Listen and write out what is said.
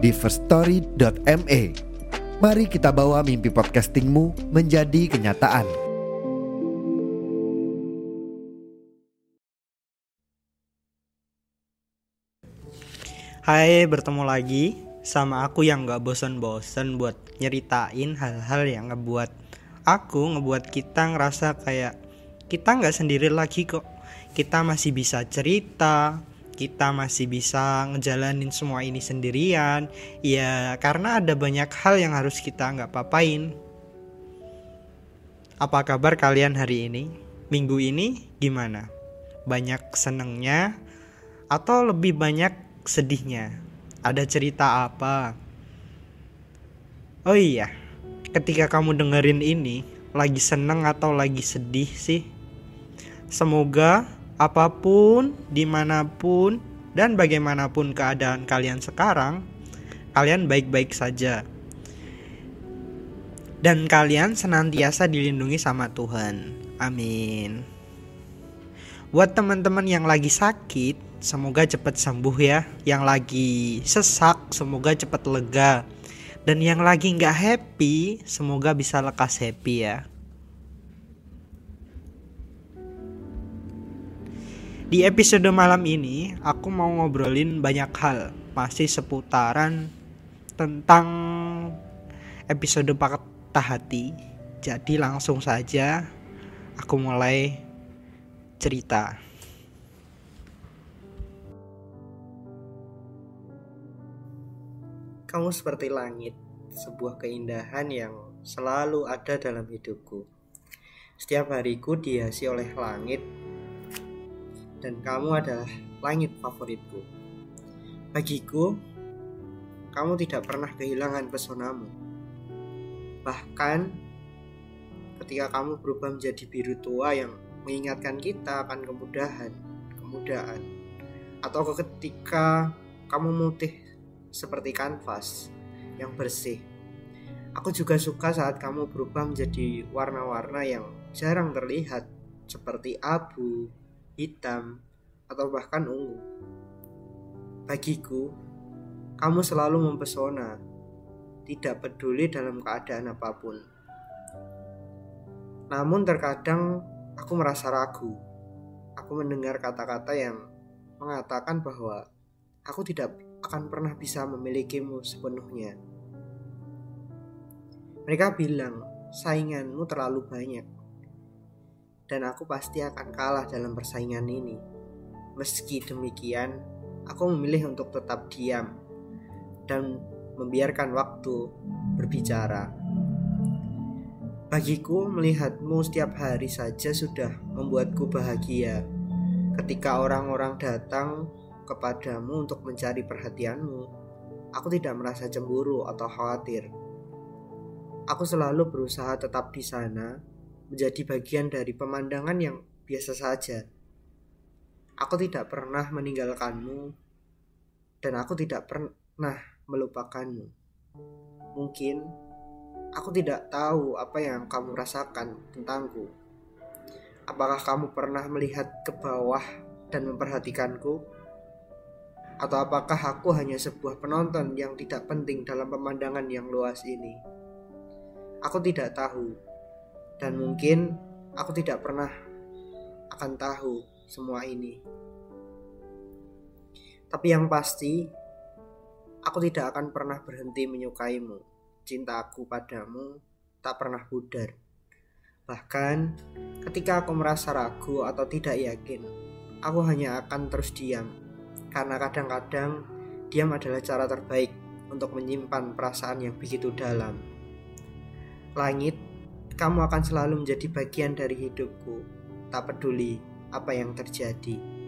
di firststory.me. Mari kita bawa mimpi podcastingmu menjadi kenyataan. Hai, bertemu lagi sama aku yang gak bosan-bosan buat nyeritain hal-hal yang ngebuat aku, ngebuat kita ngerasa kayak kita gak sendiri lagi kok. Kita masih bisa cerita, kita masih bisa ngejalanin semua ini sendirian. Ya, karena ada banyak hal yang harus kita nggak papain. Apa kabar kalian hari ini? Minggu ini gimana? Banyak senengnya atau lebih banyak sedihnya? Ada cerita apa? Oh iya, ketika kamu dengerin ini, lagi seneng atau lagi sedih sih? Semoga apa pun, di mana pun, dan bagaimanapun keadaan kalian sekarang, kalian baik-baik saja. Dan kalian senantiasa dilindungi sama Tuhan. Amin. Buat teman-teman yang lagi sakit, semoga cepat sembuh ya. Yang lagi sesak, semoga cepat lega. Dan yang lagi nggak happy, semoga bisa lekas happy ya. Di episode malam ini, aku mau ngobrolin banyak hal, masih seputaran tentang episode patah hati. Jadi langsung saja aku mulai cerita. Kamu seperti langit, sebuah keindahan yang selalu ada dalam hidupku. Setiap hariku dihiasi oleh langit dan kamu adalah langit favoritku. Bagiku, kamu tidak pernah kehilangan pesonamu. Bahkan ketika kamu berubah menjadi biru tua yang mengingatkan kita akan kemudahan, kemudahan, atau ketika kamu mutih seperti kanvas yang bersih. Aku juga suka saat kamu berubah menjadi warna-warna yang jarang terlihat seperti abu, hitam, atau bahkan ungu. Bagiku, kamu selalu mempesona, tidak peduli dalam keadaan apa pun. Namun terkadang aku merasa ragu. Aku mendengar kata-kata yang mengatakan bahwa aku tidak akan pernah bisa memilikimu sepenuhnya. Mereka bilang, sainganmu terlalu banyak dan aku pasti akan kalah dalam persaingan ini. Meski demikian, aku memilih untuk tetap diam dan membiarkan waktu berbicara. Bagiku, melihatmu setiap hari saja sudah membuatku bahagia. Ketika orang-orang datang kepadamu untuk mencari perhatianmu, aku tidak merasa cemburu atau khawatir. Aku selalu berusaha tetap di sana menjadi bagian dari pemandangan yang biasa saja. Aku tidak pernah meninggalkanmu, dan aku tidak pernah melupakanmu. Mungkin aku tidak tahu apa yang kamu rasakan tentangku. Apakah kamu pernah melihat ke bawah dan memperhatikanku? Atau apakah aku hanya sebuah penonton yang tidak penting dalam pemandangan yang luas ini? Aku tidak tahu dan mungkin aku tidak pernah akan tahu semua ini. Tapi yang pasti, aku tidak akan pernah berhenti menyukaimu. Cintaku padamu tak pernah pudar. Bahkan ketika aku merasa ragu atau tidak yakin, aku hanya akan terus diam. Karena kadang-kadang diam adalah cara terbaik untuk menyimpan perasaan yang begitu dalam. Langit kamu akan selalu menjadi bagian dari hidupku, tak peduli apa yang terjadi.